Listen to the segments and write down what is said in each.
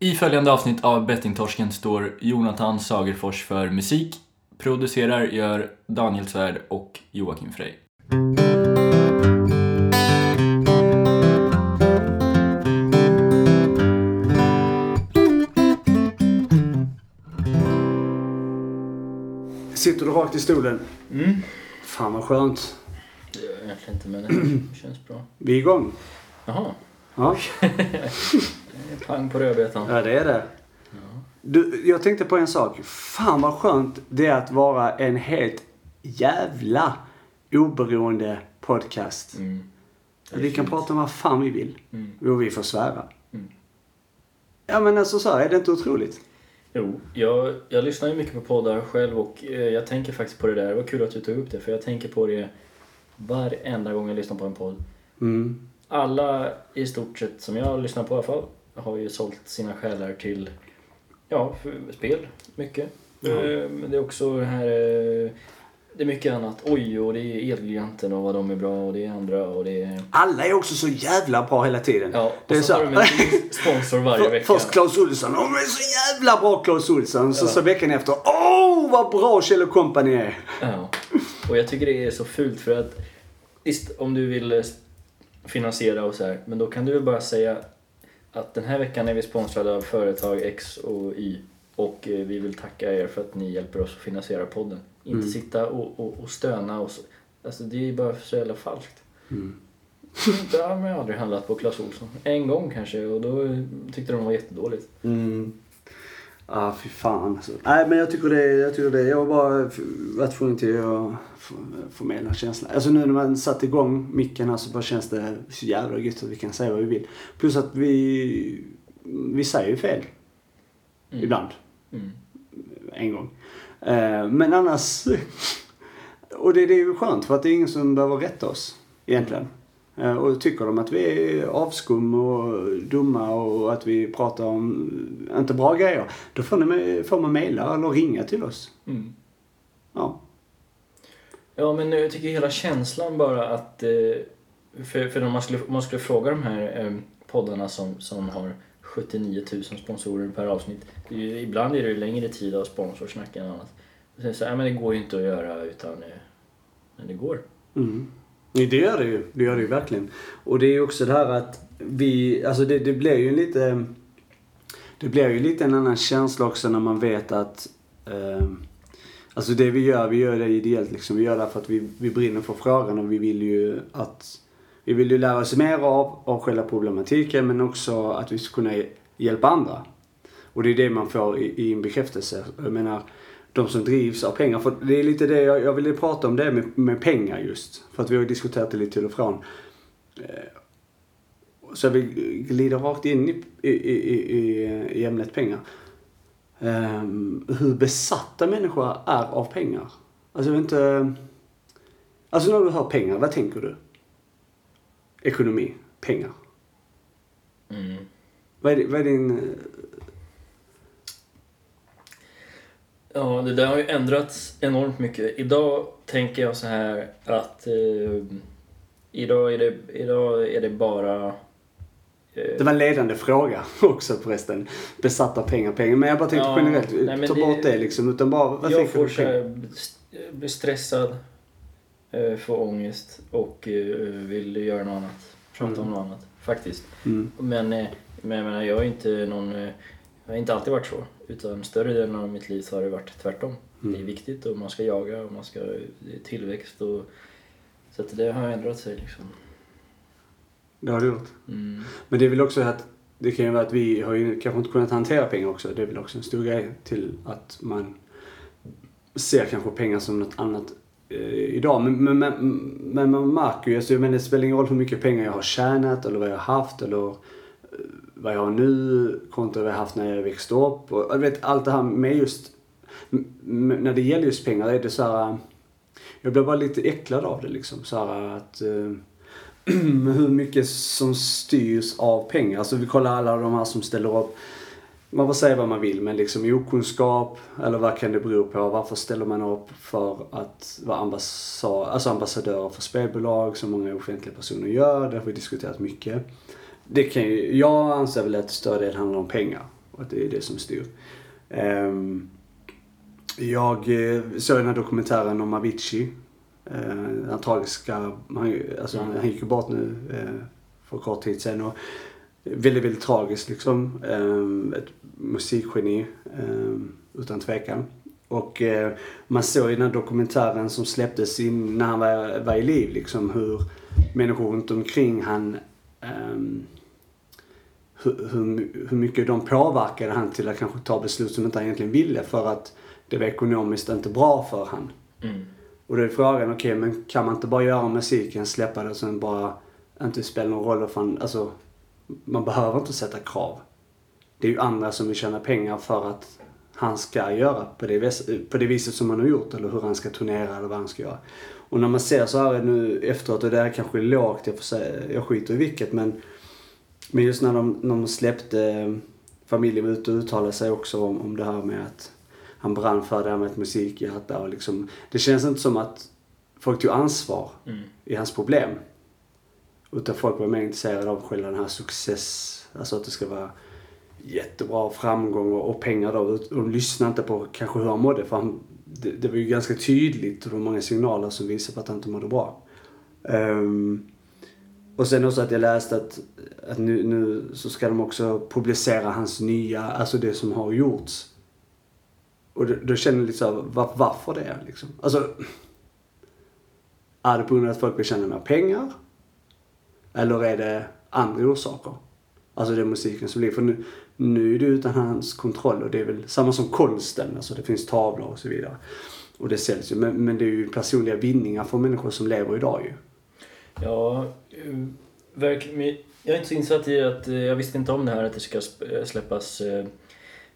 I följande avsnitt av Bettingtorsken står Jonathan Sagerfors för musik. Producerar gör Daniel Svärd och Joakim Frey. Sitter du rakt i stolen? Mm. Fan vad skönt. Det gör jag egentligen inte men det känns bra. Vi är igång. Jaha. Ja, Pang på rödbetan. ja det är det. Du, jag tänkte på en sak. Fan vad skönt det är att vara en helt jävla oberoende podcast. Mm. Det är Vi kan fint. prata om vad fan vi vill. Mm. Och vi får svära. Mm. Ja men alltså så här, är det inte otroligt? Jo, jag, jag lyssnar ju mycket på poddar själv och eh, jag tänker faktiskt på det där. Det var kul att du tog upp det för jag tänker på det varenda gång jag lyssnar på en podd. Mm. Alla i stort sett som jag lyssnar på i alla fall har ju sålt sina själar till ja, spel. Mycket. Ja. Eh, Men det är också det här eh, det är mycket annat. Oj, och det är Elgiganten och vad de är bra och det är andra och det är... Alla är också så jävla bra hela tiden. Ja, och det är så har så. de en sponsor varje vecka. Först Clas Ohlson. Men är så jävla bra Clas Ohlson. Så, Ja. så veckan efter. Åh, vad bra Kjell Company är. Ja. Och jag tycker det är så fult för att visst, om du vill eh, finansiera och så här, men då kan du väl bara säga att den här veckan är vi sponsrade av företag X och Y och eh, vi vill tacka er för att ni hjälper oss att finansiera podden. Inte Mm. sitta och, och, och stöna och så. Alltså det är ju bara så jävla falskt. Mm. Där har man aldrig handlat på Clas Ohlson. En gång kanske och då tyckte de var jättedåligt. Mm. Ah, fy fan alltså. Nej, men jag tycker det. Jag, tycker det. jag har bara varit tvungen till att förmedla känslan. Alltså nu när man satt igång micken här så bara känns det så jävla gött att vi kan säga vad vi vill. Plus att vi, vi säger ju fel. Mm. Ibland. Mm. En gång. Eh, men annars. och det, det är ju skönt för att det är ingen som behöver rätta oss. Egentligen. Eh, och tycker de att vi är avskum och dumma och att vi pratar om inte bra grejer. Då får, ni, får man mejla eller ringa till oss. Mm. Ja. Ja, men jag tycker hela känslan bara att... eh, För, för om man skulle, man skulle fråga de här eh, poddarna som, som har 79 000 sponsorer per avsnitt. Ibland är det längre tid av sponsorsnack än annat. Och sen så, ja, men det går ju inte att göra utan... Men det går. Mm. Det gör det ju. Det gör det ju verkligen. Och det är ju också det här att vi, alltså det, det blir ju lite, det blir ju lite en annan känsla också när man vet att, eh, alltså det vi gör, vi gör det ideellt liksom. Vi gör det för att vi, vi brinner för frågan och vi vill ju att, vi vill ju lära oss mer av, av själva problematiken men också att vi ska kunna hjälpa andra. Och det är det man får i, i en bekräftelse. Jag menar, de som drivs av pengar. För det är lite det jag, jag ville prata om det med, med pengar just. För att vi har ju diskuterat det lite till och från. Eh, Så vi glider rakt in i, i, i, i, ämnet pengar. Ehm, hur besatta människor är av pengar. Alltså jag vet inte... Alltså när du hör pengar, vad tänker du? Ekonomi, pengar. Mm. Vad är, vad är din... eh, Ja, det där har ju ändrats enormt mycket. Idag tänker jag så här att... Eh, idag, är det, idag är det bara... eh, Det var en ledande fråga också förresten. Besatta pengar, pengar. Men jag bara tänkte Ja, generellt, nej, ta det- bort det liksom. Utan bara, vad jag får så blir stressad, eh, får ångest och eh, vill göra något annat. Prata Mm. om något annat, faktiskt. Mm. Men, men jag menar, jag är inte någon... Jag har inte alltid varit så. Utan större delen av mitt liv så har det varit tvärtom. Mm. Det är viktigt och man ska jaga och man ska... Det tillväxt och... Så att det har ändrat sig liksom. Det har du gjort. Mm. Men det är väl också att det kan ju vara att vi har ju kanske inte kunnat hantera pengar också. Det är väl också en stor grej till att man ser kanske pengar som något annat eh, idag. Men, men, men, men man märker ju, alltså, men det spelar ingen roll hur mycket pengar jag har tjänat eller vad jag har haft eller vad jag har nu kontra vad jag har haft när jag växte upp. Och, jag vet, allt det här med just, när det gäller just pengar är det så här, jag blir bara lite äcklad av det liksom. Så här att eh, hur mycket som styrs av pengar. Alltså vi kollar alla de här som ställer upp. Man får säga vad man vill men liksom okunskap eller vad kan det bero på? Varför ställer man upp för att vara ambassad, alltså ambassadörer för spelbolag som många offentliga personer gör? Det har vi diskuterat mycket. Det kan ju, jag anser väl att större del handlar om pengar. Och att det är det som styr. Um, jag eh, såg den här dokumentären om Avicii. Uh, den tragiska, han, alltså, han, han gick ju bort nu uh, för kort tid sedan. Och väldigt, väldigt tragiskt liksom. Um, ett musikgeni, um, utan tvekan. Och uh, man såg i den här dokumentären som släpptes in när han var, var i liv liksom hur människor runt omkring han um, hur, hur, hur mycket de påverkade han till att kanske ta beslut som inte han egentligen ville för att det var ekonomiskt inte bra för han. Mm. Och då är frågan, okej okay, men kan man inte bara göra musiken, släppa det och sen bara inte spela någon roll för han, alltså man behöver inte sätta krav. Det är ju andra som vill tjäna pengar för att han ska göra på det, vis- på det viset som han har gjort eller hur han ska turnera eller vad han ska göra. Och när man ser så här nu efteråt, och det här kanske är lågt, jag, får säga, jag skiter i vilket men men just när de, när de släppte familjen var ute och uttalade sig också om, om det här med att han brann för det här med ett musikhjärta och liksom. Det känns inte som att folk tog ansvar Mm. i hans problem. Utan folk var mer intresserade av själva den här success, alltså att det ska vara jättebra framgång och, och pengar då. Och de lyssnade inte på kanske hur han mådde för han, det, det var ju ganska tydligt och det var många signaler som visade på att han inte mådde bra. Ehm, och sen också att jag läste att, att nu, nu så ska de också publicera hans nya, alltså det som har gjorts. Och då, då känner jag lite såhär, var, varför det liksom? Alltså, är det på grund av att folk vill tjäna mer pengar? Eller är det andra orsaker? Alltså det är musiken som blir. För nu, nu är det utan hans kontroll och det är väl samma som konsten. Alltså det finns tavlor och så vidare. Och det säljs ju. Men, men det är ju personliga vinningar för människor som lever idag ju. Ja, eh, verkligen. Jag är inte så insatt i att, eh, jag visste inte om det här att det ska sp- släppas eh,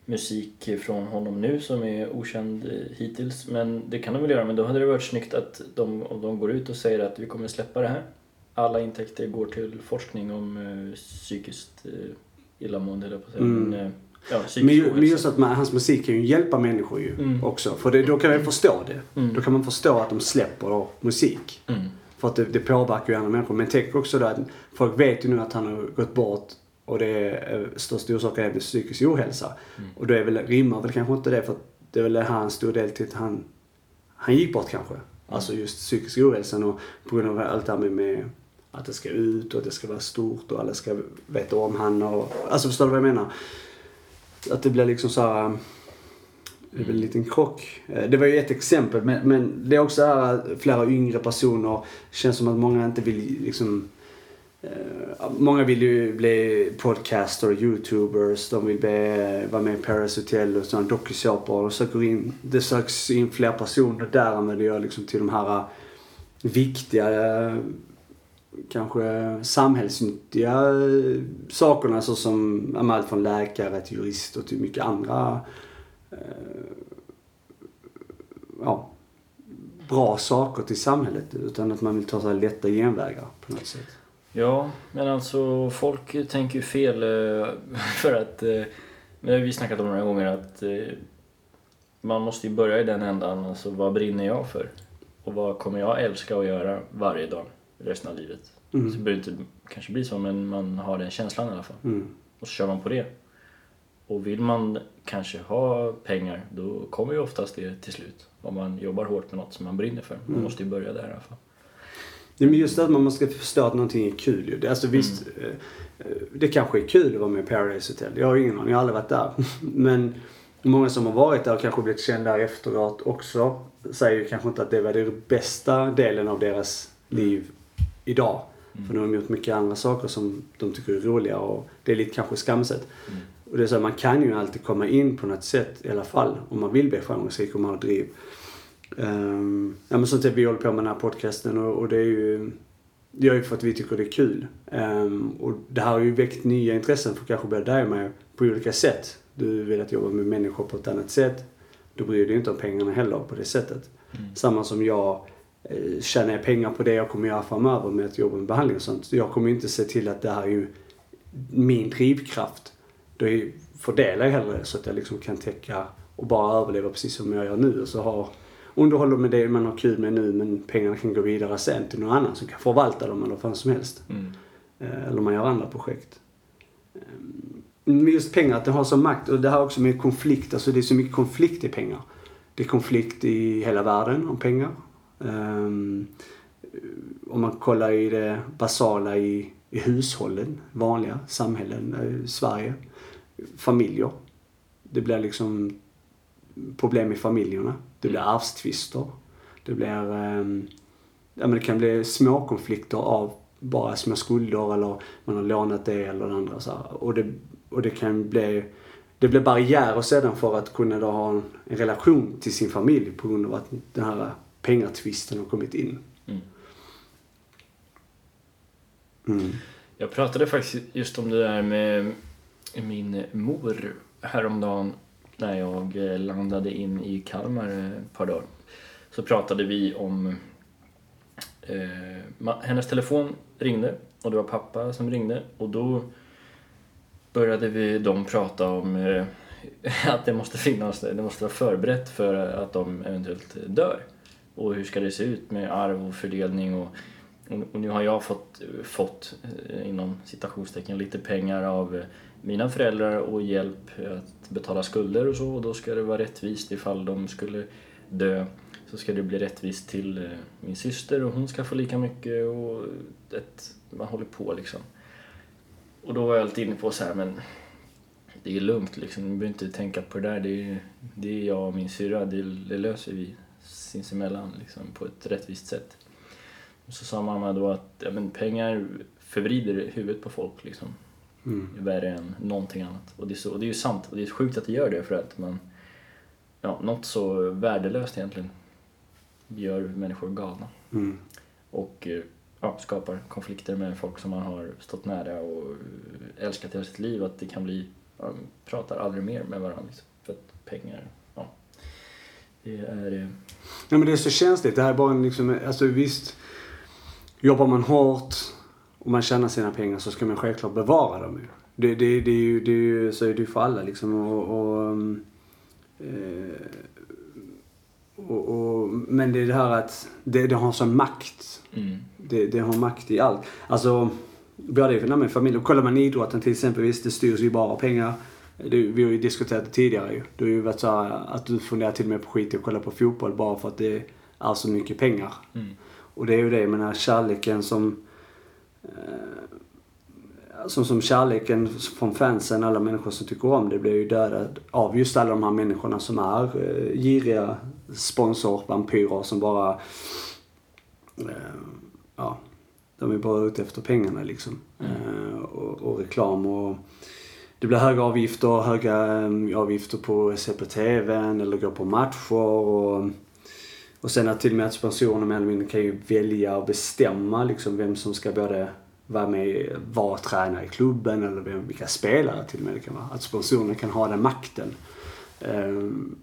musik från honom nu som är okänd eh, hittills. Men det kan de väl göra, men då hade det varit snyggt att de, om de går ut och säger att vi kommer släppa det här. Alla intäkter går till forskning om eh, psykiskt eh, illamående, eller på att säga. Mm. Men, eh, ja, Men, ju, men just att man, hans musik kan ju hjälpa människor ju Mm. också. För det, då kan man förstå det. Mm. Då kan man förstå att de släpper musik. Mm. För att det, det påverkar ju andra människor. Men tänk också då att folk vet ju nu att han har gått bort och det är eh, största orsaken är psykisk ohälsa. Mm. Och då är väl, rimmar väl kanske inte det för det är väl här en stor del till att han, han gick bort kanske. Alltså just psykisk ohälsan och på grund av allt det här med, med att det ska ut och att det ska vara stort och alla ska veta om han och, alltså förstår du vad jag menar? Att det blir liksom så här, det är väl en liten krock. Eh, det var ju ett exempel men, men det är också här att flera yngre personer. känns som att många inte vill liksom eh, Många vill ju bli podcaster, youtubers, de vill bli, vara med i Paris Hotel och sådana dokusåpor och söker in, det söks in fler personer där än det gör liksom till de här viktiga kanske samhällsnyttiga sakerna såsom allt från läkare till jurist och till mycket andra ja, bra saker till samhället utan att man vill ta sig lätta genvägar på något sätt. Ja, men alltså folk tänker ju fel eh, för att, eh, det har vi snackat om några gånger, att eh, man måste ju börja i den ändan, alltså vad brinner jag för? Och vad kommer jag älska att göra varje dag resten av livet? Mm. Så det behöver inte kanske bli så, men man har den känslan i alla fall. Mm. Och så kör man på det. Och vill man kanske ha pengar, då kommer ju oftast det till slut. Om man jobbar hårt med något som man brinner för. Man Mm. måste ju börja där i alla fall. Ja, men just att man måste förstå att någonting är kul ju. Det- Alltså visst, eh, eh, det kanske är kul att vara med i Paradise Hotel. Jag har ingen aning, jag har aldrig varit där. Men många som har varit där och kanske blivit kända efteråt också säger ju kanske inte att det var den bästa delen av deras liv idag. För nu har de gjort mycket andra saker som de tycker är roliga och det är lite kanske skamset. Mm. Och det är så här, man kan ju alltid komma in på något sätt i alla fall om man vill bli framgångsrik och man har driv. Um, ja men typ vi håller på med den här podcasten och, och det är ju det är ju för att vi tycker det är kul. Ehm, och det här har ju väckt nya intressen för kanske både dig och mig på olika sätt. Du vill att jobba med människor på ett annat sätt. Du bryr dig inte om pengarna heller på det sättet. Mm. Samma som jag eh, tjänar jag pengar på det jag kommer göra framöver med att jobba med behandling och sånt. Så jag kommer ju inte se till att det här är ju min drivkraft. Då fördelar jag hellre så att jag liksom kan täcka och bara överleva precis som jag gör nu. Och så har underhåller med det man har kul med nu men pengarna kan gå vidare sen till någon annan som kan förvalta dem eller vad fan som helst. Mm. Eh, Eller man gör andra projekt. Ehm, Men just pengar, att det har sån makt. Och det här också med konflikt. Alltså det är så mycket konflikt i pengar. Det är konflikt i hela världen om pengar. Um, om man kollar i det basala i, i hushållen, vanliga samhällen, eh, Sverige. Familjer. Det blir liksom problem i familjerna. Det blir arvstvister. Det blir, um, ja men det kan bli småkonflikter av bara små skulder eller man har lånat det eller det andra så här. Och det, och det kan bli det blir barriärer sedan för att kunna då ha en, en relation till sin familj på grund av att den här pengatvisten har kommit in. Mm. Mm. Jag pratade faktiskt just om det där med min mor häromdagen när jag eh, landade in i Kalmar eh, ett par dagar. Så pratade vi om... Eh, hennes telefon ringde och det var pappa som ringde och då började vi de prata om eh, att det måste finnas, det måste vara förberett för att de eventuellt dör. Och hur ska det se ut med arv och fördelning och, och nu har jag fått, fått eh, inom citationstecken lite pengar av eh, mina föräldrar och hjälp att betala skulder och så och då ska det vara rättvist ifall de skulle dö så ska det bli rättvist till eh, min syster och hon ska få lika mycket och ett, man håller på liksom. Och då var jag alltid inne på så här, men det är lugnt liksom. Du behöver inte tänka på det där. Det är, det är jag och min syrra. Det, det löser vi sinsemellan liksom, på ett rättvist sätt. Och så sa mamma då att ja, men pengar förvrider huvudet på folk liksom. Mm. Värre än någonting annat. Och det, är så, och det är ju sant. Och det är sjukt att det gör det för att man... Ja, något så värdelöst egentligen gör människor galna. Mm. Och eh, ja, skapar konflikter med folk som man har stått nära och älskat hela sitt liv. Att det kan bli, man pratar aldrig mer med varandra. Liksom, för att pengar, ja. Det är... Eh... Ja, men det är så känsligt. Det här är bara en liksom, alltså visst. Jobbar man hårt och man tjänar sina pengar så ska man självklart bevara dem ju. Det, det, det är ju, det är ju, så är det ju för alla liksom. Och, och, eh, och, och, men det är det här att det, det har sån makt. Mm. Det, det har makt i allt. Alltså, både i nej, familj. Och kollar man idrotten till exempel, visst det styrs ju bara av pengar. Det, vi har ju diskuterat det tidigare ju. Det har ju varit så här, att du funderar till och med på skit och kolla på fotboll bara för att det är så mycket pengar. Mm. Och det är ju det, med den här kärleken som... Eh, som, som kärleken från fansen, alla människor som tycker om det, blir ju dödad av just alla de här människorna som är eh, giriga sponsorvampyrer som bara... Eh, ja, de är bara ute efter pengarna liksom. Mm. Och, och, reklam och... Det blir höga avgifter, höga avgifter på att se på TVn eller gå på matcher och... Och sen att till och med att sponsorerna med mindre kan ju välja och bestämma liksom vem som ska både vara med, vara tränare i klubben eller vem, vilka spelare till och med det kan vara. Att sponsorerna kan ha den makten. Um,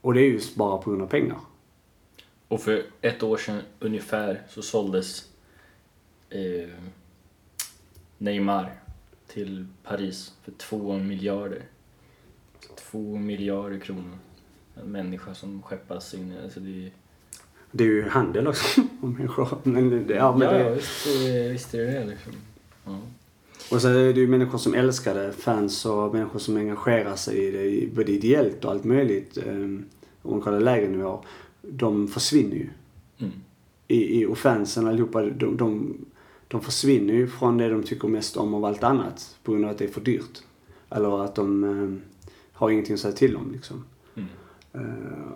och det är just bara på grund av pengar. Och för ett år sedan ungefär så såldes eh, Neymar till Paris för två miljarder. Två miljarder kronor. En människa som skeppas in. Alltså det, det är ju handel också om människor. Men det, ja, men ja, det, visst, visst är det det liksom. Ja. Och så är det ju människor som älskar det, fans och människor som engagerar sig i det, både ideellt och allt möjligt. Om man kollar lägre nivåer. De försvinner ju. Mm. I, i, och fansen allihopa, de, de, de försvinner ju från det de tycker mest om av allt annat. På grund av att det är för dyrt. Eller att de um, har ingenting att säga till om liksom. Mm. Uh,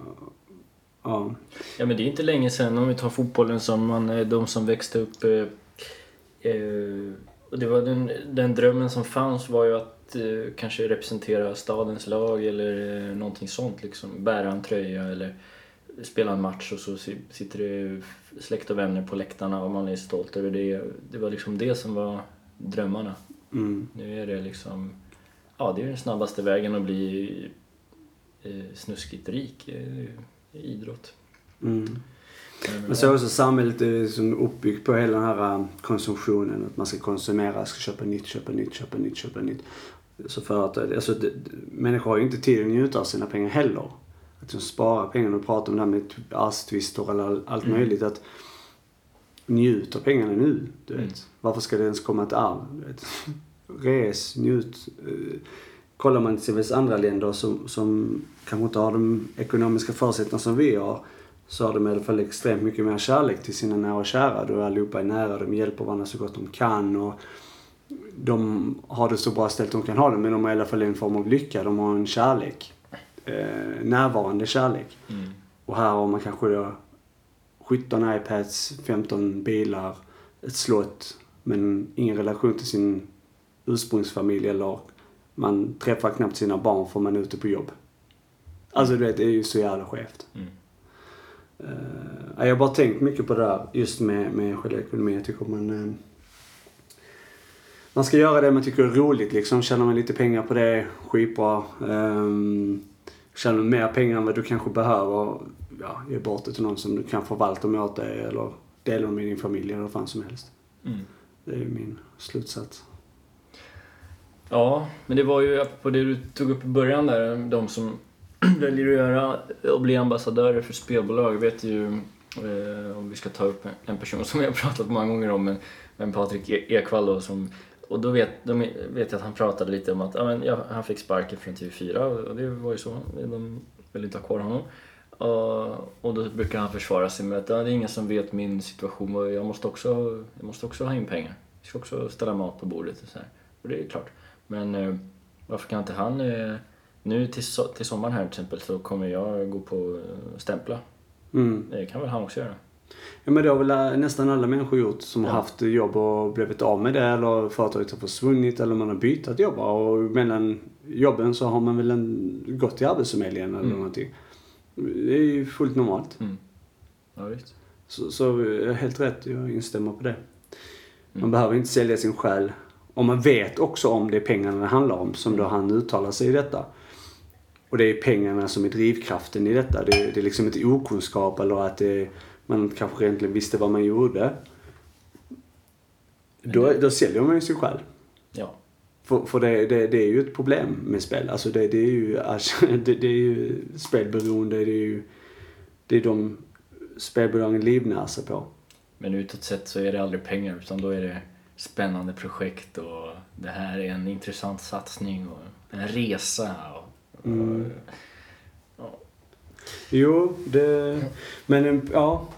ja. Ja men det är inte länge sedan om vi tar fotbollen som man, de som växte upp eh, eh, och det var den, den drömmen som fanns var ju att eh, kanske representera stadens lag eller eh, någonting sånt liksom. Bära en tröja eller spela en match och så sitter det släkt och vänner på läktarna och man är stolt över det. Det var liksom det som var drömmarna. Mm. Nu är det liksom, ja det är den snabbaste vägen att bli eh, snuskigt rik, eh, idrott. Mm. Men så är också samhället är som uppbyggt på hela den här um, konsumtionen. Att man ska konsumera, ska köpa nytt, köpa nytt, köpa nytt, köpa nytt. Så för att, alltså, det, människor har ju inte tid att njuta av sina pengar heller. Att de sparar pengarna och pratar om det här med typ arvstvister eller allt Mm. möjligt. Att njut av pengarna nu, du vet. Mm. Varför ska det ens komma ett arv? Du vet? res, njut. Kollar man till vissa andra länder som, som kanske inte har de ekonomiska förutsättningarna som vi har så har de i alla fall extremt mycket mer kärlek till sina nära och kära. Då allihopa är nära, de hjälper varandra så gott de kan och de har det så bra ställt de kan ha det men de har i alla fall en form av lycka. De har en kärlek. Eh, närvarande kärlek. Mm. Och här har man kanske då 17 iPads, 15 bilar, ett slott men ingen relation till sin ursprungsfamilj eller man träffar knappt sina barn för man är ute på jobb. Alltså du vet, det är ju så jävla skevt. Mm. Uh, jag har bara tänkt mycket på det där just med, med själva ekonomin. Jag tycker man... Uh, man ska göra det man tycker är roligt liksom. Tjänar man lite pengar på det, skitbra. Um, tjänar du mer pengar än vad du kanske behöver, ja, ge bort det till någon som du kan förvalta dem åt dig eller dela med din familj eller vad fan som helst. Mm. Det är min slutsats. Ja, men det var ju på det du tog upp i början där, de som väljer att göra och bli ambassadörer för spelbolag. Jag vet ju, eh, om vi ska ta upp en person som jag har pratat många gånger om, men, men Patrik e- Ekwall då, som och då vet, de, vet jag att han pratade lite om att ja, men, ja, han fick sparken från TV4 och det var ju så. De ville inte ha kvar honom. Och, och då brukar han försvara sig med att det är ingen som vet min situation och jag måste också, jag måste också ha in pengar. Jag ska också ställa mat på bordet och så här. Och det är klart. Men eh, varför kan inte han... Eh, nu till, so till sommaren här till exempel så kommer jag gå på eh, stämpla. Mm. Det kan väl han också göra. Ja men det har väl nästan alla människor gjort som Ja. har haft jobb och blivit av med det eller företaget har försvunnit eller man har bytt jobb och mellan jobben så har man väl en, gått till Arbetsförmedlingen eller Mm. någonting. Det är ju fullt normalt. Mm. Ja, visst. Så, så helt rätt, jag instämmer på det. Man Mm. behöver inte sälja sin själ. Och man vet också om det är pengarna det handlar om, som då han uttalar sig i detta. Och det är pengarna som är drivkraften i detta. Det, är- det är liksom inte okunskap eller att det, man kanske egentligen visste vad man gjorde. Då, då säljer man ju sin själ. Ja. För, för det, det, det är ju ett problem med spel. Alltså det, det är ju, alltså, det, det är ju spelberoende. Det är ju det är de spelbolagen livnär sig på. Men utåt sett så är det aldrig pengar utan då är det spännande projekt och det här är en intressant satsning och en resa. Och, Mm. ja. Jo, det... Men en- ja.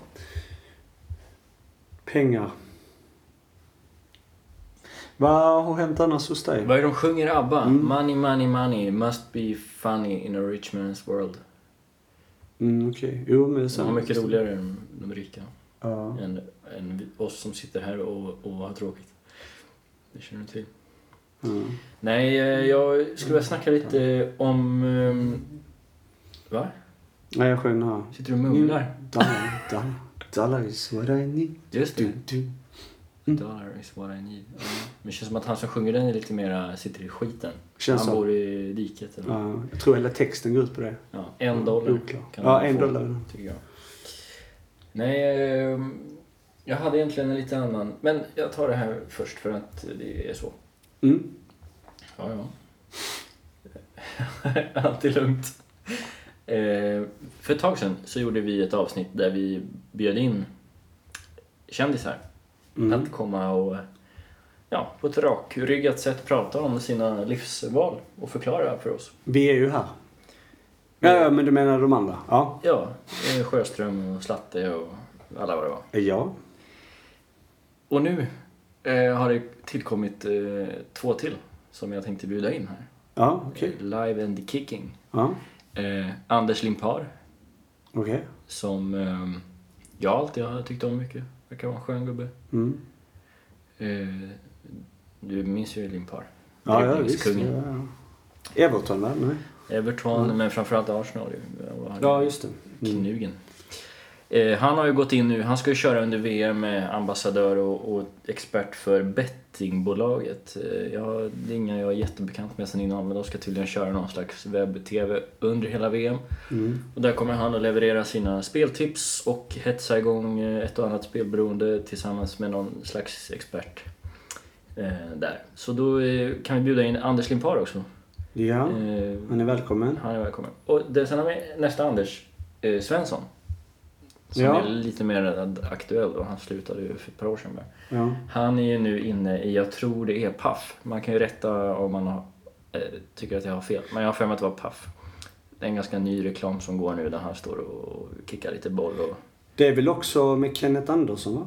Pengar. Vad har hänt annars hos dig? Vad är de sjunger ABBA? Mm. Money, money, money must be funny in a rich man's world. Mm, okej. Jo, men det är De sant. har mycket roligare än de rika. Ja. Än, än vi- oss som sitter här och, och har tråkigt. Det känner du till. Ja. Nej, eh, jag skulle vilja snacka lite om... ehm, Va? Nej, jag sjöng här. Sitter du och mumlar? Dollar, dollar, dollar is what I need. Just Du, det. du. Mm. Dollar is what I need. Ja. Men det känns som att han som sjunger den är lite mera, sitter i skiten. Känns han så. bor i diket eller? Ja, jag tror hela texten går ut på det. Ja, en dollar Oklar. kan Ja, en få, dollar. tycker jag. Nej, ehm, jag hade egentligen en lite annan. Men jag tar det här först för att det är så. Mm. Ja, ja. Alltid lugnt. Eh, för ett tag sedan så gjorde vi ett avsnitt där vi bjöd in kändisar Mm. att komma och ja, på ett rakryggat sätt prata om sina livsval och förklara för oss. Vi är ju här. Ja, ja, men du menar de andra? Ja. Ja, eh, Sjöström och Slatte och alla vad det var. Ja. Och nu eh, har det tillkommit eh, två till som jag tänkte bjuda in här. Ja, okej. Eh, Live and Kicking. Ja, Eh, Anders Limpar okej. som eh, jag alltid har tyckt om mycket. Verkar vara en skön gubbe. Mm. Eh, du minns ju Limpar. Ja, ja, visst. Ja, ja. Everton, va? Nej. Everton, Mm. men framförallt Arsenal. Ja, just det. Mm. Knugen. Eh, han har ju gått in nu, han ska ju köra under VM med ambassadör och, och expert för bettingbolaget. Eh, jag, det är inga jag är jättebekant med sen innan men de ska tydligen köra någon slags webb-tv under hela VM. Mm. Och där kommer han att leverera sina speltips och hetsa igång eh, ett och annat spelberoende tillsammans med någon slags expert. Eh, där. Så då eh, kan vi bjuda in Anders Limpar också. Ja, Eh, han är välkommen. han är välkommen. Och det, sen har vi nästa Anders, Svensson. Som Ja. är lite mer aktuell då. Han slutade ju för ett par år sedan. Ja. Han är ju nu inne i, jag tror det är Puff. Man kan ju rätta om man har, eh, tycker att jag har fel. Men jag har för mig att det var Puff. Det är en ganska ny reklam som går nu där han står och kickar lite boll och... Det är väl också med Kenneth Andersson va?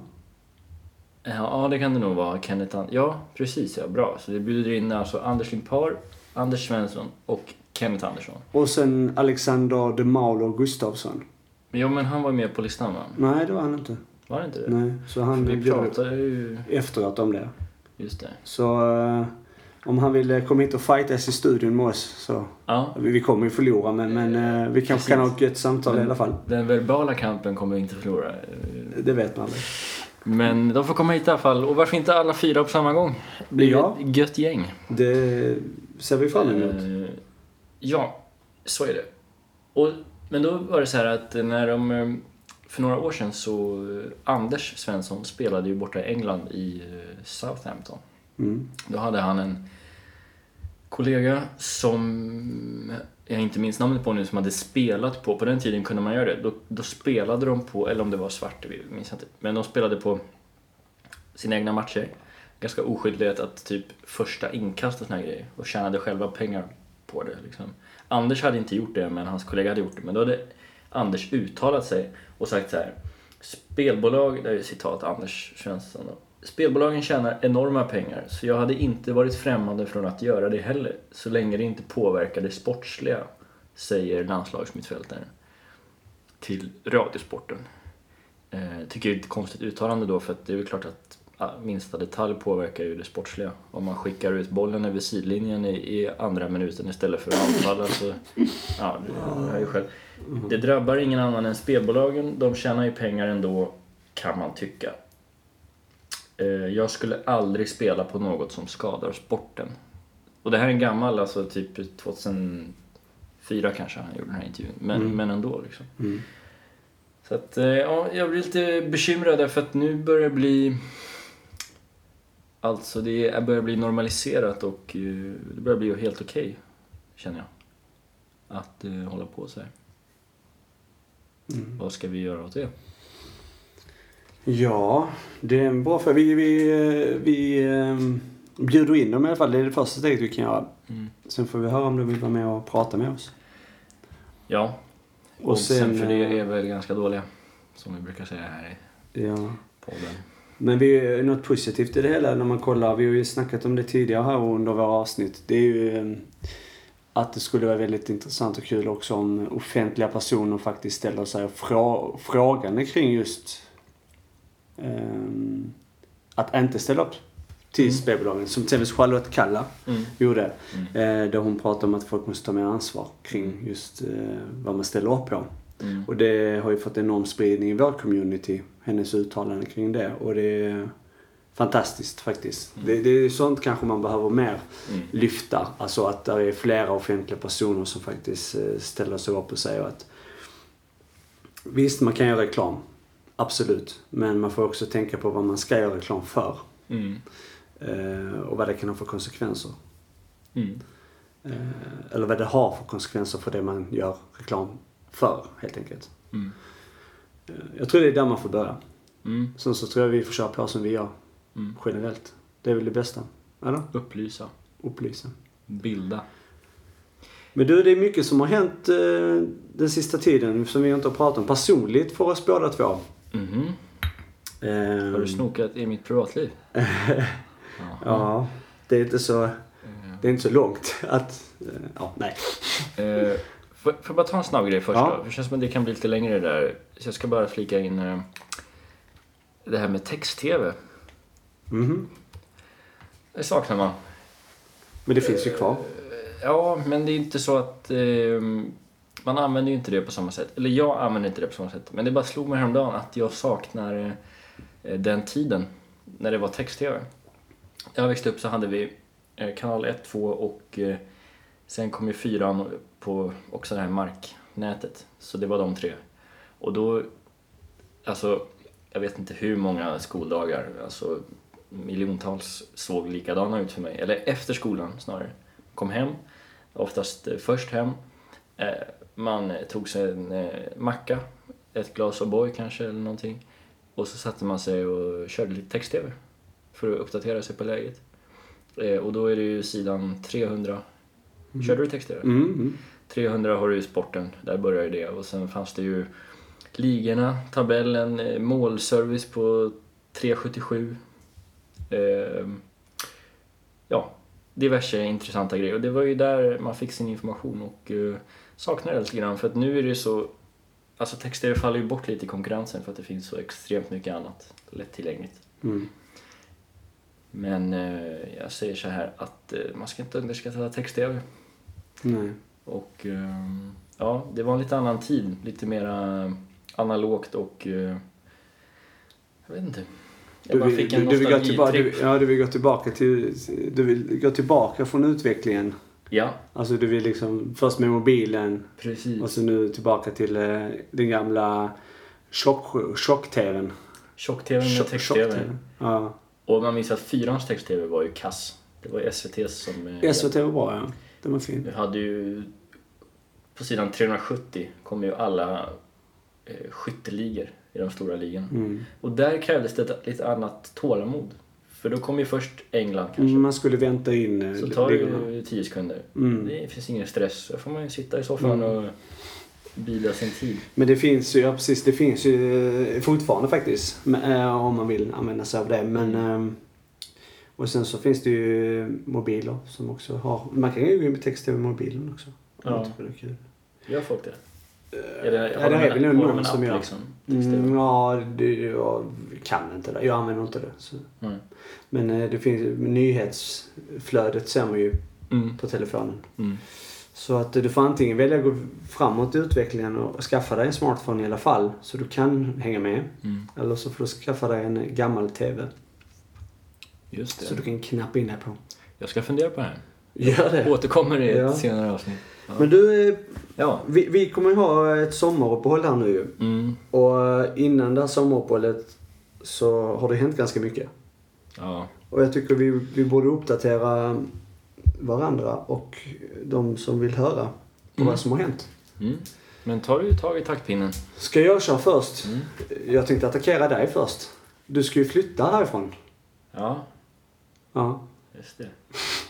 Ja, det kan det nog vara. Kenneth An- Ja, precis ja. Bra. Så det bjuder in alltså Anders Limpar, Anders Svensson och Kenneth Andersson. Och sen Alexander de Mauler Gustafsson. Jo, men han var med på listan va? Nej, det var han inte. Var det inte det? Nej, så han Vi pratade ju... efteråt om det. Just det. Så eh, om han vill komma hit och fightas i studion med oss så... Ja, Vi, vi kommer ju förlora men, men eh, vi kanske kan ha ett gött samtal i alla fall. den verbala kampen kommer vi inte förlora. Det vet man aldrig. Men de får komma hit i alla fall. Och varför inte alla fyra på samma gång? Det blir Ja. ett gött gäng. Det ser vi fram emot. Eh, ja, så är det. Och, men då var det så här att när de... eh, För några år sedan så... eh, Anders Svensson spelade ju borta i England i eh, Southampton. Mm. Då hade han en kollega som jag inte minns namnet på nu som hade spelat på, på den tiden kunde man göra det, då, då spelade de på, eller om det var svart, det minns jag inte, men de spelade på sina egna matcher. Ganska oskyldigt att typ första inkast och såna grejer och tjänade själva pengar på det. Liksom. Anders hade inte gjort det, men hans kollega hade gjort det. Men då hade Anders uttalat sig och sagt så här. Spelbolag, det är citat Anders Svensson då. Spelbolagen tjänar enorma pengar, så jag hade inte varit främmande från att göra det heller, så länge det inte påverkar det sportsliga, säger landslagsmittfältaren till Radiosporten. Eh, tycker det är ett konstigt uttalande då, för att det är väl klart att minsta detalj påverkar ju det sportsliga. Om man skickar ut bollen över sidlinjen i, i andra minuten istället för att anfalla så, ja, det hör ju själv. Det drabbar ingen annan än spelbolagen, de tjänar ju pengar ändå, kan man tycka. Eh, Jag skulle aldrig spela på något som skadar sporten. Och det här är en gammal, alltså typ 2004 kanske han gjorde den här intervjun. Men, Mm. men ändå liksom. Mm. Så att, eh, ja, jag blir lite bekymrad därför att nu börjar det bli... Alltså det börjar bli normaliserat och eh, det börjar bli helt okej, känner jag. Att eh, hålla på så här. Mm. Vad ska vi göra åt det? Ja, det är en bra fråga. Vi, vi, eh, vi eh, bjuder in dem i alla fall. Det är det första steget vi kan göra. Mm. Sen får vi höra om de vill vara med och prata med oss. Ja, Och oddsen sen, för det är väl ganska dåliga. Som vi brukar säga här i Ja. podden. Men vi är något positivt i det hela när man kollar. Vi har ju snackat om det tidigare här under våra avsnitt. Det är ju eh, att det skulle vara väldigt intressant och kul också om offentliga personer faktiskt ställer sig frå frågande kring just ehm, att inte ställa upp till Mm. spelbolagen. Som till exempel Charlotte Kalla Mm. gjorde. Mm. Eh, där hon pratade om att folk måste ta mer ansvar kring just eh, vad man ställer upp på. Mm. Och det har ju fått enorm spridning i vår community, hennes uttalande kring det. Och det är fantastiskt faktiskt. Mm. Det, det är sånt kanske man behöver mer Mm. lyfta. Alltså att det är flera offentliga personer som faktiskt eh, ställer sig upp och säger att visst, man kan göra reklam. Absolut. Men man får också tänka på vad man ska göra reklam för. Mm. Eh, och vad det kan ha för konsekvenser. Mm. Eh, eller vad det har för konsekvenser för det man gör reklam för, helt enkelt. Mm. Eh, jag tror det är där man får börja. Mm. Sen så tror jag vi får köra på som vi gör Mm. generellt. Det är väl det bästa. Eller? Upplysa. Upplysa. Bilda. Men du, det är mycket som har hänt eh, den sista tiden som vi inte har pratat om. Personligt för oss båda två. Mhm. Eh, Har du snokat i mitt privatliv? Ja, det är inte så, Eh, det är inte så långt att... Eh, ja, nej. Eh, får jag bara ta en snabb grej först Ja. då? Det känns som att det kan bli lite längre där. Så jag ska bara flika in eh, det här med text-tv. Mhm. Det saknar man. Men det finns ju kvar. Ja, men det är inte så att eh, man använder ju inte det på samma sätt. Eller jag använder inte det på samma sätt. Men det bara slog mig häromdagen att jag saknar eh, den tiden när det var text-tv. När jag växte upp så hade vi eh, kanal 1, 2 och eh, sen kom ju fyran på också det här marknätet. Så det var de tre. Och då, alltså, jag vet inte hur många skoldagar, alltså miljontals såg likadana ut för mig. Eller efter skolan snarare. Kom hem, oftast eh, först hem. Eh, man tog sig en eh, macka, ett glas O'boy kanske eller någonting. Och så satte man sig och körde lite text-tv för att uppdatera sig på läget. Och då är det ju sidan 300. Körde du text-tv? Mm, mm. 300 har du ju sporten, där börjar ju det. Och sen fanns det ju ligorna, tabellen, eh, målservice på 377. Eh, ja, diverse intressanta grejer. Och det var ju där man fick sin information och eh, saknar det lite grann. För att nu är det så... Alltså text-tv faller ju bort lite i konkurrensen för att det finns så extremt mycket annat lättillgängligt. Mm. Men eh, jag säger så här att eh, man ska inte underskatta text-tv. Nej. Och ehm, ja, det var en lite annan tid. Lite mera analogt och... eh, Jag vet inte. Jag Du bara vill, fick du, en du, gå tillbaka, du, ja, du vill gå tillbaka till... Du vill gå tillbaka från utvecklingen. Ja, Alltså du vill liksom först med mobilen precis. och så nu tillbaka till eh, den gamla tjock- tjock-tvn. Tjock-tv med Tjock- text-tv. Ja. Och man minns att fyrans text-tv var ju kass. Det var ju SVT som... eh, SVT var bra ja. Den var fin. Vi hade ju... På sidan 370 kom ju alla eh, skytteligor i de stora ligorna. Mm. Och där krävdes det ett lite annat tålamod. För då kom ju först England kanske. Mm, Man skulle vänta in eh, Så tar det ju 10 sekunder. Mm. Det finns ingen stress. Då får man ju sitta i soffan Mm. och bida sin tid. Men det finns ju, ja precis, det finns ju eh, fortfarande faktiskt. Eh, om man vill använda sig av det. Men, ehm, och sen så finns det ju mobiler som också har, man kan ju gå in med text-tv med mobilen också. Ja. Det är kul. Gör folk det? Är det, ja, det de är väl nog någon som gör. Liksom? Mm, ja, det, jag kan inte det. Jag använder inte det. Så. Mm. Men eh, det finns, nyhetsflödet ser man ju Mm. på telefonen. Mm. Så att du får antingen välja att gå framåt i utvecklingen och skaffa dig en smartphone i alla fall så du kan hänga med. Mm. Eller så får du skaffa dig en gammal TV Just det. så du kan knappa in dig på. Jag ska fundera på det här. Gör det. Återkommer i ett Ja. senare avsnitt. Ja. Men du, eh, ja. vi, vi kommer ju ha ett sommaruppehåll här nu ju. Mm. Och eh, innan det här sommaruppehållet så har det hänt ganska mycket. ja. Och jag tycker vi, vi borde uppdatera varandra och de som vill höra på Mm. vad som har hänt. Mm. Men tar du tag i taktpinnen? Ska jag köra först? Mm. Jag tänkte attackera dig först. Du ska ju flytta härifrån. Ja, Ja, just det.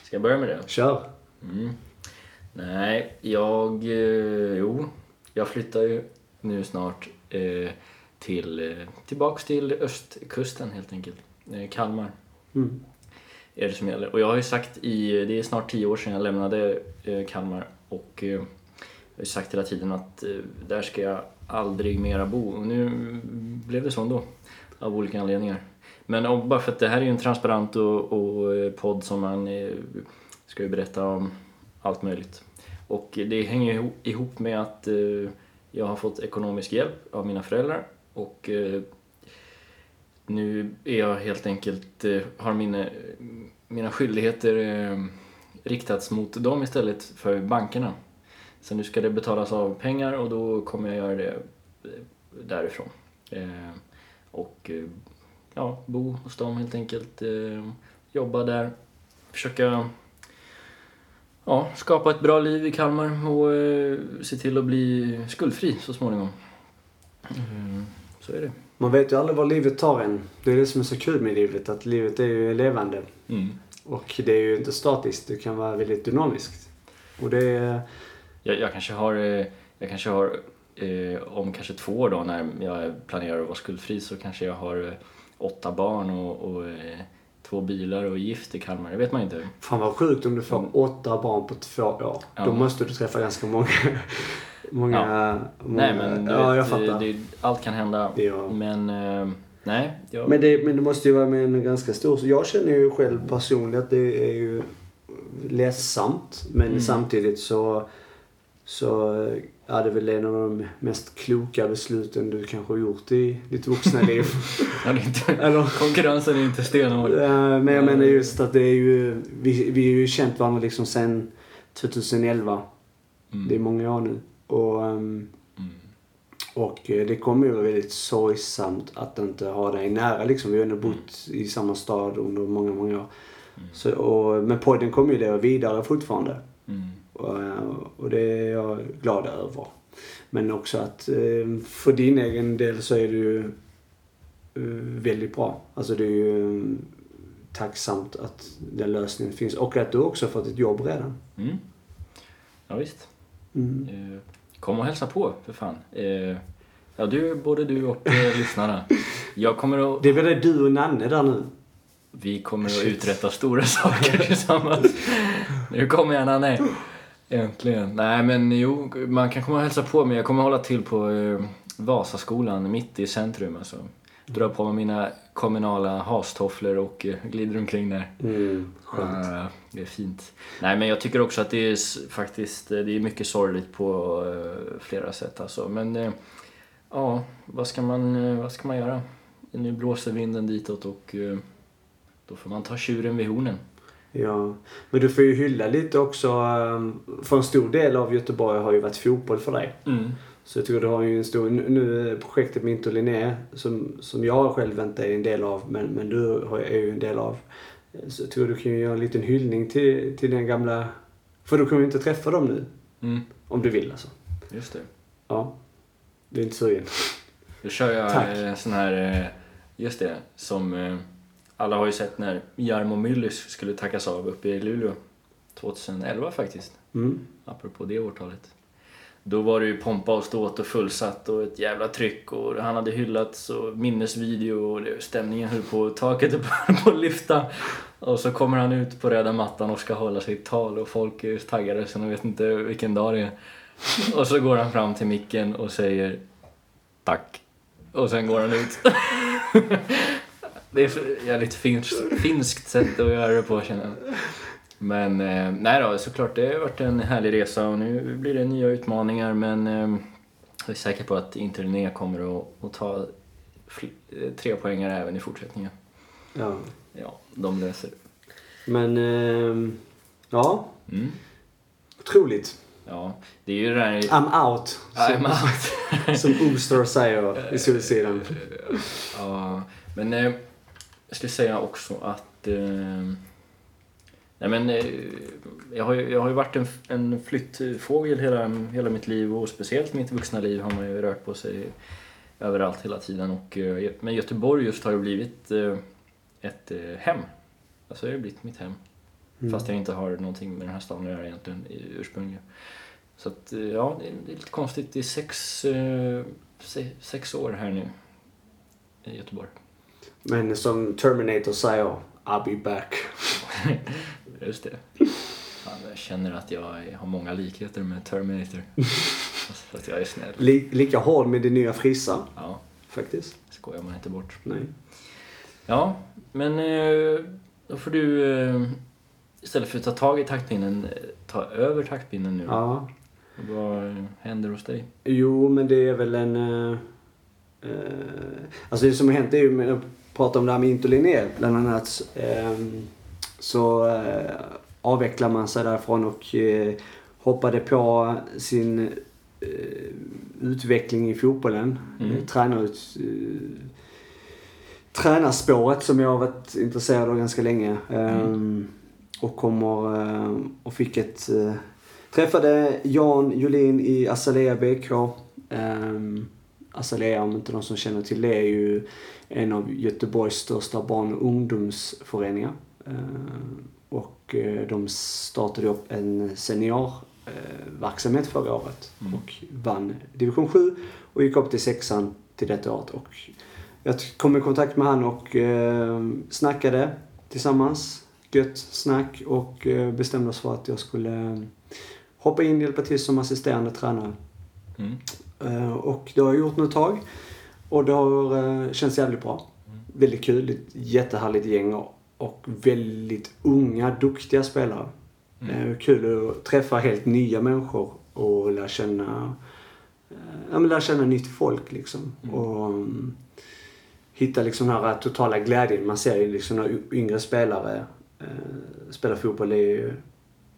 Ska jag börja med det? kör. Mm. Nej, jag... Eh, jo, jag flyttar ju nu snart eh, till, eh, tillbaks till östkusten helt enkelt. Eh, Kalmar Mm. är det som gäller. Och jag har ju sagt i... Det är snart tio år sedan jag lämnade eh, Kalmar och jag har ju sagt hela tiden att där ska jag aldrig mera bo. Och nu blev det så ändå. Av olika anledningar. Men om, bara för att det här är ju en transparent och, och eh, podd som man eh, ska ju berätta om allt möjligt. Och det hänger ju ihop- med att eh, jag har fått ekonomisk hjälp av mina föräldrar och eh, nu är jag helt enkelt, eh, har mina, mina skyldigheter eh, riktats mot dem istället för bankerna. Så nu ska det betalas av pengar och då kommer jag göra det eh, därifrån. Eh, och eh, ja, bo hos dem helt enkelt, eh, jobba där, försöka ja, skapa ett bra liv i Kalmar och eh, se till att bli skuldfri så småningom. Mm, så är det. Man vet ju aldrig var livet tar en. Det är det som är så kul med livet, att livet är ju levande. Mm. Och det är ju inte statiskt, det kan vara väldigt dynamiskt. Och det är... Jag, jag kanske har, eh, jag kanske har eh, om kanske två år då när jag planerar att vara skuldfri så kanske jag har åtta barn och, och eh, två bilar och gift i Kalmar. Det vet man inte. Fan vad sjukt om du får åtta barn på två år. Ja. Då måste du träffa ganska många... många, många Nej men du Ja, jag vet, fattar. det, allt kan hända. Ja. Men eh, nej. Jag, Men det, men det måste ju vara med en ganska stor... Så jag känner ju själv personligen att det är ju ledsamt. Men Mm. samtidigt så... Så är det väl en av de mest kloka besluten du kanske har gjort i ditt vuxna liv. ja, det är inte, Eller? konkurrensen är inte stenhård. Men jag menar just att det är ju... Vi, vi har ju känt varandra liksom sen 2011. Mm. Det är många år nu. Och, ehm, Mm. och eh, det kommer ju vara väldigt sorgsamt att inte ha dig nära liksom. Vi har ändå bott i samma stad under många, många år. Så, och, men podden kommer ju leva vidare fortfarande. Mm. Och, eh, och det är jag glad över. Men också att eh, för din egen del så är det ju eh, väldigt bra. Alltså det är ju tacksamt att den lösningen finns. Och att du också fått ett jobb redan. Mm. Ja, visst. Mm. Kom och hälsa på, för fan. Ja, du, både du och lyssnarna. Jag kommer att, Det är väl du och Nanne där nu? vi kommer att uträtta stora saker tillsammans. Nu kommer jag, Nanne. Äntligen. Nej, men jo, man kan komma och hälsa på, men jag kommer hålla till på eh, Vasaskolan, mitt i centrum. Alltså. Dra på mig mina kommunala hastofflor och eh, glider omkring där. Mm. Ja, det är fint. Nej, men jag tycker också att det är faktiskt eh, det är mycket sorgligt på eh, flera sätt. Alltså. Men eh, ja, vad ska, man, eh, vad ska man göra? Nu blåser vinden ditåt och eh, då får man ta tjuren vid hornen. Ja, men du får ju hylla lite också. ehm, För en stor del av Göteborg har ju varit fotboll för dig. Så jag tror du har ju en stor... Nu projektet med Inter Linné, som, som jag själv inte är en del av, men, men du är ju en del av. Så jag tror du kan ju göra en liten hyllning till, till den gamla... För du kommer ju inte träffa dem nu, Mm, om du vill alltså. just det. Ja. Du är inte sugen? Då kör jag Tack. eh, sån här, eh, just det, som eh, alla har ju sett när Jarmo Myllys skulle tackas av uppe i Luleå. 2011 faktiskt. Mm. apropå det årtalet. Då var det ju pompa och ståt och fullsatt och ett jävla tryck och han hade hyllats och minnesvideo och det, stämningen höll på, taket höll på att lyfta. Och så kommer han ut på röda mattan och ska hålla sitt tal och folk är taggade så de vet inte vilken dag det är. Och så går han fram till micken och säger tack. Och sen går han ut. Det är ett jävligt finskt, finskt sätt att göra det på känner jag. Men eh, nej då, såklart det har varit en härlig resa och nu blir det nya utmaningar men eh, jag är säker på att Inter Linné kommer att, att ta eh, tre poängar även i fortsättningen. Ja. Ja, de löser det. Men, ehm, ja. Mm. Otroligt. Ja, det är ju det där... I'm out. I'm Som, out. som Oster säger i Solsidan. Ja, men eh, jag skulle säga också att... Eh, nej men, eh, jag, har ju, jag har ju varit en, en flyttfågel hela, hela mitt liv och speciellt mitt vuxna liv har man ju rört på sig överallt hela tiden. Och, eh, men Göteborg just har ju blivit eh, ett eh, hem. Alltså det har blivit mitt hem. Mm. Fast jag inte har någonting med den här staden att göra egentligen i ursprungligen. Så att, eh, ja, det är, lite konstigt. Det är sex, se, sex år här nu i Göteborg. Men som Terminator säger, I'll be back. Just det. Fan, jag känner att jag har många likheter med Terminator. Fast att jag är snäll. Li- lika hård med din nya frissa, Ja, faktiskt. skojar man inte bort. Nej. Ja, men eh, då får du eh, istället för att ta tag i taktpinnen, eh, ta över taktpinnen nu. Ja. Vad händer hos dig? Jo, men det är väl en... Uh, alltså det som har hänt är ju, pratar om det här med Linné bland annat. ehm, så uh, avvecklar man sig därifrån och eh, hoppade på sin eh, utveckling i fotbollen. Mm. Mm. Tränarut, tränarspåret som jag har varit intresserad av ganska länge. Ehm, och kommer eh, och fick ett eh, Träffade Jan Jolin i Azalea BK. Um, Azalea, om inte någon som känner till det, är ju en av Göteborgs största barn och ungdomsföreningar. Ehm, och eh, de startade upp en seniorverksamhet förra året Mm. och vann division 7 och gick upp till sexan till detta året. Och jag kom i kontakt med han och eh, snackade tillsammans. Gött snack och eh, bestämde oss för att jag skulle hoppa in och hjälpa till som assisterande tränare. Mm. Eh, och det har jag gjort nu ett tag. Och det har eh, känts jävligt bra. Väldigt kul. Ett jättehärligt gäng och, väldigt unga, duktiga spelare. Mm. Eh, kul att träffa helt nya människor och lära känna, ja, men lära känna nytt folk liksom. Mm. Och um, hitta liksom den här totala glädjen man ser i liksom när yngre spelare eh, spelar fotboll. Det är ju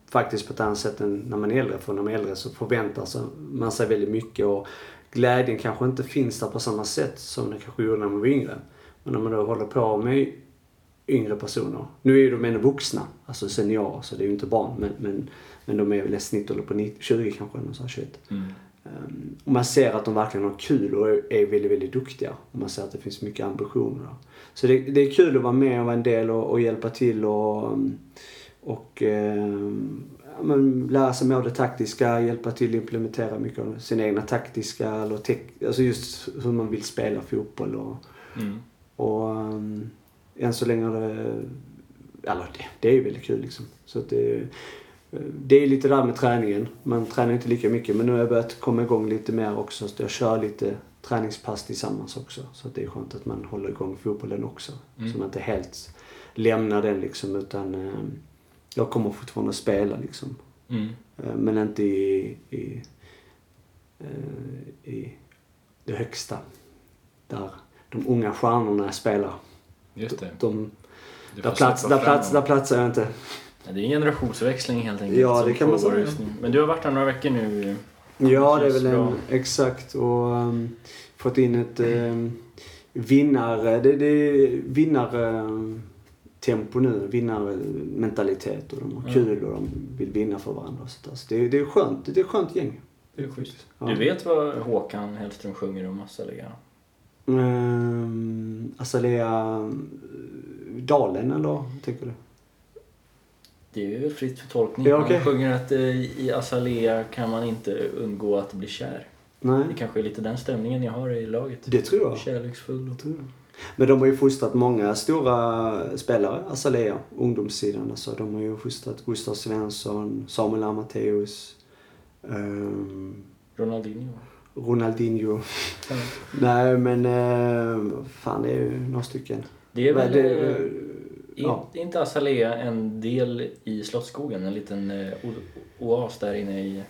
faktiskt på ett annat sätt än när man är äldre. För när man är äldre så förväntar sig man sig väldigt mycket och glädjen kanske inte finns där på samma sätt som det kanske gjorde när man var yngre. Men när man då håller på med yngre personer. Nu är ju de ändå vuxna, alltså seniorer, så det är ju inte barn. Men, men, men de är väl i snitt på 90, 20 kanske, eller så här 21. Mm. Eh, och man ser att de verkligen har kul och är, är väldigt, väldigt duktiga. Och man ser att det finns mycket ambitioner. Så det, det är kul att vara med och vara en del och, och hjälpa till och, och eh, ja, lära sig mer det taktiska, hjälpa till att implementera mycket av sina egna taktiska, eller alltså just hur man vill spela fotboll och, Mm. och um, än så länge har det, eller det, det är ju väldigt kul liksom. Så att det, det är lite där med träningen. Man tränar inte lika mycket men nu har jag börjat komma igång lite mer också. Så jag kör lite träningspass tillsammans också. Så det är skönt att man håller igång fotbollen också. Mm. Så man inte helt lämnar den liksom utan eh, jag kommer fortfarande att spela liksom. Mm. Eh, Men inte i, i, eh, i det högsta. Där de unga stjärnorna spelar. Just det. De, där, plats, där, plats, där platsar jag inte. Ja, det är en generationsväxling helt enkelt. Ja, det kan man säga. Men du har varit här några veckor nu. Ja, det är väl en, exakt. Och um, fått in ett um, vinnare, det, det är vinnartempo nu, vinnarmentalitet och de har kul och de vill vinna för varandra. Så det, är- det är skönt, det är ett skönt gäng. Det är schysst. Ja. Du vet vad Håkan Hellström sjunger om Azalea? Um, Azalea Dalen eller tänker du? Det är väl fritt för tolkning. Ja, okej. Han sjunger att eh, i Azalea kan man inte undgå att bli kär. Nej, Det kanske är lite den stämningen jag har i laget. det tror jag. Kärleksfull och... tror jag. Men de har ju fostrat många stora spelare, Azalea, ungdomssidan. Alltså, de har ju fostrat Gustav Svensson, Samuel Amateus, um, Ronaldinho. Ronaldinho. Nej men, uh, fan det är ju några stycken. Det är väl... Men det, ja. Är inte Azalea en del i Slottsskogen? En liten o- oas där inne i...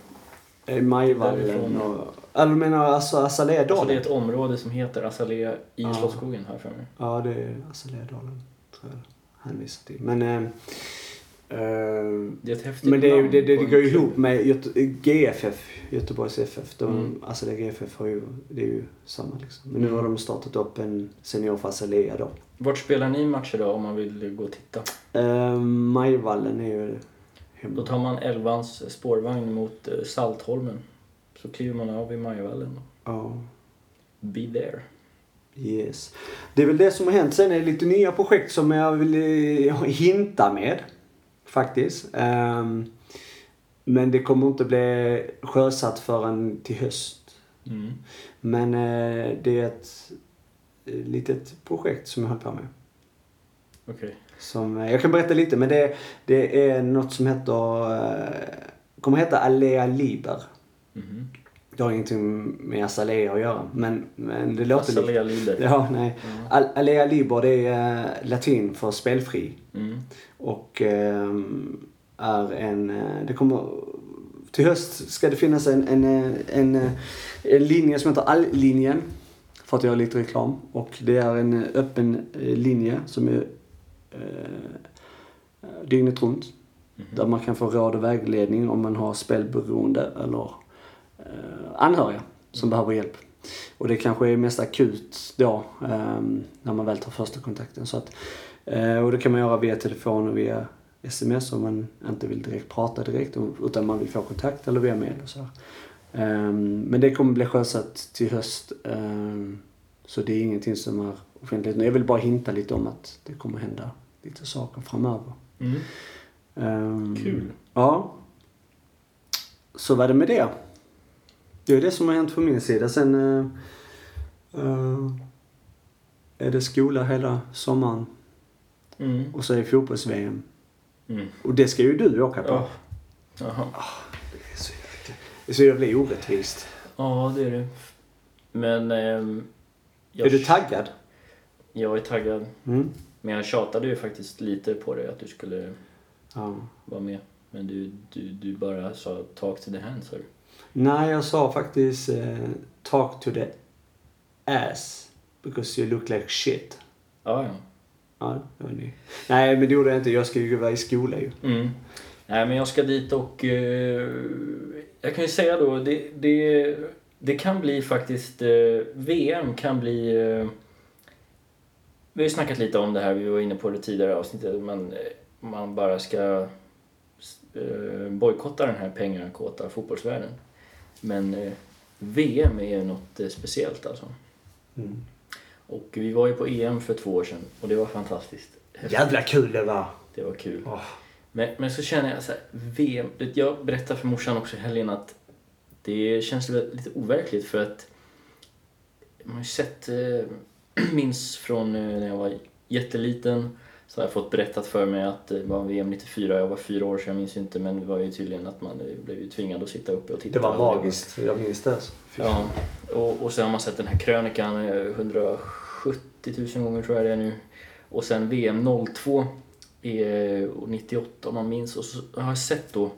eh, Majvallen Därifrån. och... Eller du menar alltså Azalea Alltså det är ett område som heter Azalea i Ja. Slottsskogen jag för mig. Ja, det är Azalea Dalen, tror jag hänvisar till. Men, eh, eh, Det är ett häftigt Men det, namn det, det, det går ju ihop med Göte, GFF, Göteborgs FF. De, Mm. Azalea GFF har ju, det är ju samma liksom. Men nu har de startat upp en senior för Azalea då. Vart spelar ni matcher då om man vill gå och titta? Uh, Majvallen är ju hemma. Då tar man Elvans spårvagn mot eh, Saltholmen. Så kliver man av i Majvallen. Ja, Be there. yes. Det är väl det som har hänt. Sen är det lite nya projekt som jag vill eh, hinta med. Faktiskt. Ehm, men det kommer inte bli sjösatt förrän till höst. Mm. Men eh, det är ett litet projekt som jag håller på med. Okej. Som, eh, jag kan berätta lite men det, det är något som heter, eh, kommer heta Alea Liber. Mhm. Det har ingenting med Azalea att göra men, men det låter lite... Azalea Liber. Ja, nej. Ja. Al- Alea Liber det är eh, latin för spelfri. Mm. Och ehm, är en, det kommer, till höst ska det finnas en, en, en, en linje som heter All-linjen. För att göra lite reklam. Och det är en öppen linje som är eh, dygnet runt. Mhm. Där man kan få råd och vägledning om man har spelberoende eller eh, anhöriga som behöver hjälp. Och det kanske är mest akut då eh, när man väl tar första kontakten. Så att, eh, och det kan man göra via telefon och via sms om man inte vill direkt prata direkt utan man vill få kontakt eller via mail och så. Ehm, Men det kommer bli sjösatt till höst. ehm, Så det är ingenting som är offentligt. Jag vill bara hinta lite om att det kommer hända lite saker framöver. Mm. Ehm, Kul. Ja. Så var det med det. Det är det som har hänt från min sida. Sen eh, eh, är det skola hela sommaren Mm. och så är det fotbolls-VM. Mm. Och det ska ju du åka på. Ja. Jaha. Det är så jävla, det är så jävla orättvist. Ja, det är det. Men... ehm, jag, Är du taggad? Jag är taggad. Mm. Men jag tjatade ju faktiskt lite på dig att du skulle Ja. vara med. Men du, du, du bara sa talk to the hand, sa du. Nej, jag sa faktiskt eh, talk to the ass because you look like shit. Ja, ja. Ja, det var ni. Nej, men det gjorde jag inte. Jag ska ju vara i skola ju. Mm. Nej, men jag ska dit och... Eh, jag kan ju säga då, det, det, det kan bli faktiskt... Eh, VM kan bli... Eh, vi har ju snackat lite om det här, vi var inne på det tidigare avsnittet. Man, eh, man bara ska eh, bojkotta den här pengakåta fotbollsvärlden. Men eh, VM är ju något speciellt alltså. Mm. Och vi var ju på EM för två år sedan och det var fantastiskt. Jävla kul det var. Det var kul. Åh. Men, men så känner jag så här, VM, jag berättade för morsan också i helgen att det känns lite overkligt för att man har ju sett, minns från eh, när jag var jätteliten så har jag fått berättat för mig att det var VM 94, jag var fyra år så jag minns inte men det var ju tydligen att man eh, blev ju tvingad att sitta uppe och titta. Det var Och magiskt. Jag minns det. alltså. Ja, och, och sen har man sett den här krönikan eh, 170 000 gånger tror jag det är nu. Och sen VM 02 är 98 om man minns. Och så har jag sett då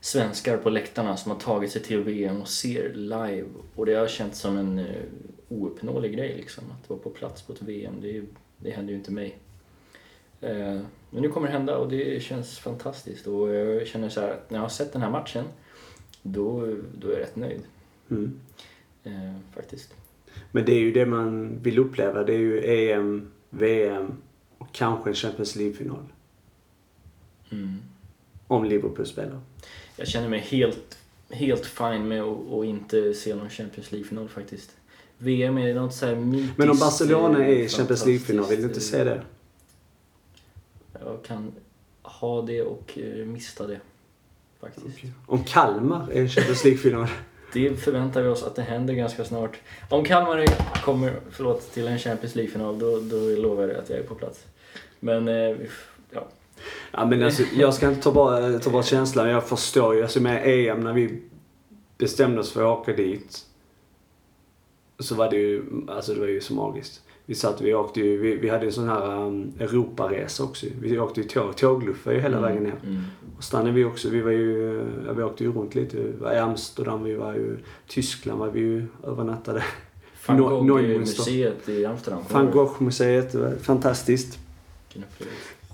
svenskar på läktarna som har tagit sig till VM och ser live. Och det har känts som en ouppnåelig grej liksom. Att vara på plats på ett VM, det, det händer ju inte mig. Eh, men nu kommer det hända och det känns fantastiskt. Och jag känner så här att när jag har sett den här matchen, då, då är jag rätt nöjd. Mm. Eh, faktiskt. Men det är ju det man vill uppleva. Det är ju EM, VM och kanske en Champions League-final. Mm. Om Liverpool spelar. Jag känner mig helt, helt fine med att att inte se någon Champions League-final faktiskt. VM är något så här mytiskt. Men om Barcelona är i eh, Champions League-final, vill du inte se det? eh, Jag kan ha det och eh, mista det. Faktiskt. Om Kalmar är i Champions League-final. Det förväntar vi oss att det händer ganska snart. Om Kalmar kommer förlåt, till en Champions League-final då, då lovar jag att jag är på plats. Men ja. Ja, men alltså, jag ska inte ta bort, ta bort känslan. Jag förstår ju. Alltså med EM, när vi bestämde oss för att åka dit. Så var det ju, alltså det var ju så magiskt. Vi satt, vi åkte ju, vi, vi hade en sån här um, Europaresa också. Vi åkte ju tåg, tågluffade ju hela vägen ner. Mm. Och stannade vi också, vi var ju, ja, vi åkte ju runt lite. Vi var i Amsterdam, vi var ju Tyskland var vi ju övernattade. Van No- Gogh Neumünster. museet i Amsterdam. Van Gogh-museet, fantastiskt.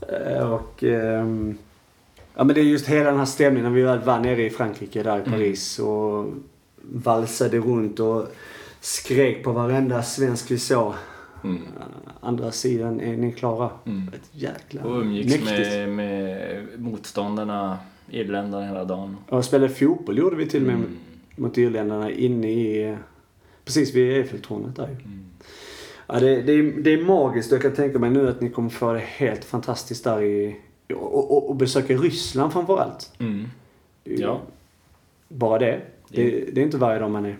Eh, Och... ehm, ja men det är just hela den här stämningen när vi väl var nere i Frankrike där i Mm. Paris och valsade runt och skrek på varenda svensk vi såg. Mm. Eh, Andra sidan, är ni klara? Mm. Ett jäkla Och umgicks mäktigt. med, med motståndarna, irländarna hela dagen. Och spelade fotboll gjorde vi till och med Mm. mot irländarna inne i... eh, Precis vid Eiffeltornet där. Mm. Ja, det, det, är, det är magiskt jag kan tänka mig nu att ni kommer få det helt fantastiskt där i... Och, och, och besöka Ryssland framförallt. Mm. Ju Ja. Bara det. Det, det är inte varje dag man är.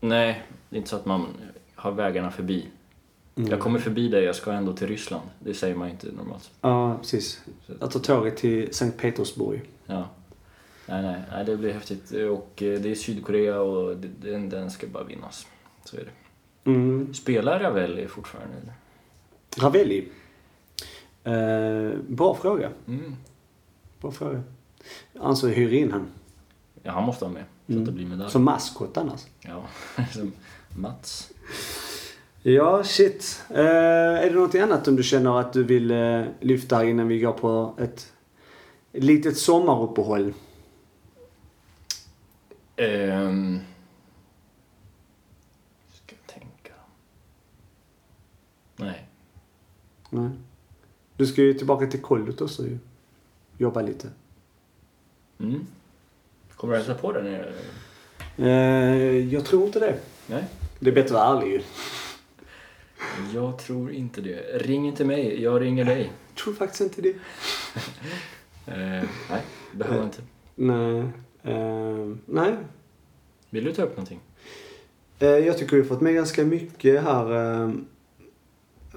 Nej, det är inte så att man har vägarna förbi. Mm. Jag kommer förbi dig, jag ska ändå till Ryssland. Det säger man inte normalt. Ja, precis. Jag tar tåget till Sankt Petersburg. Ja. Nej, nej, nej, det blir häftigt. Och eh, det är Sydkorea och den, den ska bara vinnas. Så är det. Mm. Spelar Ravelli fortfarande? eller? Ravelli. Eh, bra fråga. Mm. Bra fråga. Alltså hyr in han. Ja, han måste vara med. Så Mm. att det blir medalj. Som maskot annars. Ja, Mats. Ja, shit. Eh, är det något annat om du känner att du vill eh, lyfta här innan vi går på ett litet sommaruppehåll? Ehm. Ska jag tänka. Nej. Nej. Du ska ju tillbaka till kollot också ju. Jobba lite. Mm. Kommer du hälsa på där nere? eller? Eh, jag tror inte det. Nej. Det är bättre att vara ärlig. Jag tror inte det. Ring inte mig, jag ringer dig. Jag tror faktiskt inte det. Eh, nej, behöver inte. Nej. Eh, nej. Vill du ta upp någonting? Eh, jag tycker vi har fått med ganska mycket här eh,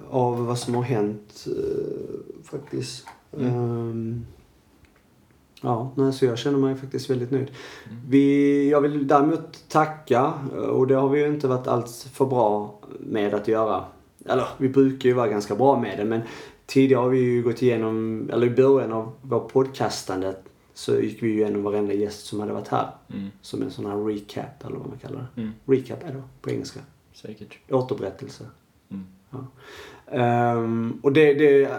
av vad som har hänt eh, faktiskt. Mm. Eh, ja, nej, så jag känner mig faktiskt väldigt nöjd. Mm. Vi, jag vill däremot tacka och det har vi ju inte varit alls för bra med att göra. Eller vi brukar ju vara ganska bra med det men tidigare har vi ju gått igenom, eller i början av vår podcastande så gick vi ju igenom varenda gäst som hade varit här. Mm. Som en sån här recap eller vad man kallar det. Mm. Recap är det på engelska. Säkert. Återberättelse. Mm. Ja. Ehm, och, det, det,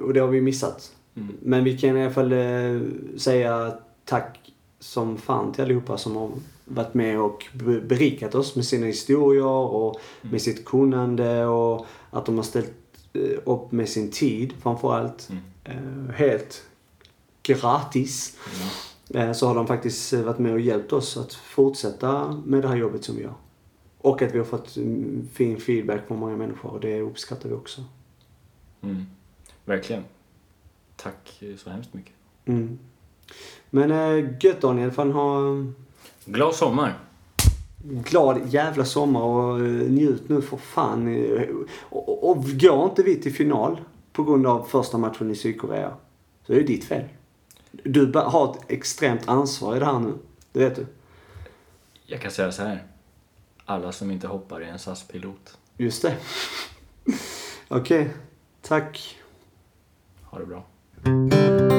och det har vi missat. Mm. Men vi kan i alla fall eh, säga tack som fan till allihopa som har varit med och be- berikat oss med sina historier och Mm. med sitt kunnande och att de har ställt eh, upp med sin tid framförallt. Mm. Eh, helt gratis. eh, så har de faktiskt varit med och hjälpt oss att fortsätta med det här jobbet som vi gör. Och att vi har fått mm, fin feedback från många människor och det uppskattar vi också. Mm. Verkligen. Tack så hemskt mycket. Mm. Men äh, gött Daniel, fan ha Glad sommar! glad jävla sommar och eh, njut nu för fan. Eh, Och, och, och går inte vi till final på grund av första matchen i Sydkorea så är det ditt fel. Du har ett extremt ansvar i det här nu. Det vet du. Jag kan säga så här. Alla som inte hoppar är en SAS-pilot. Just det. Okej. Tack. Ha det bra. Música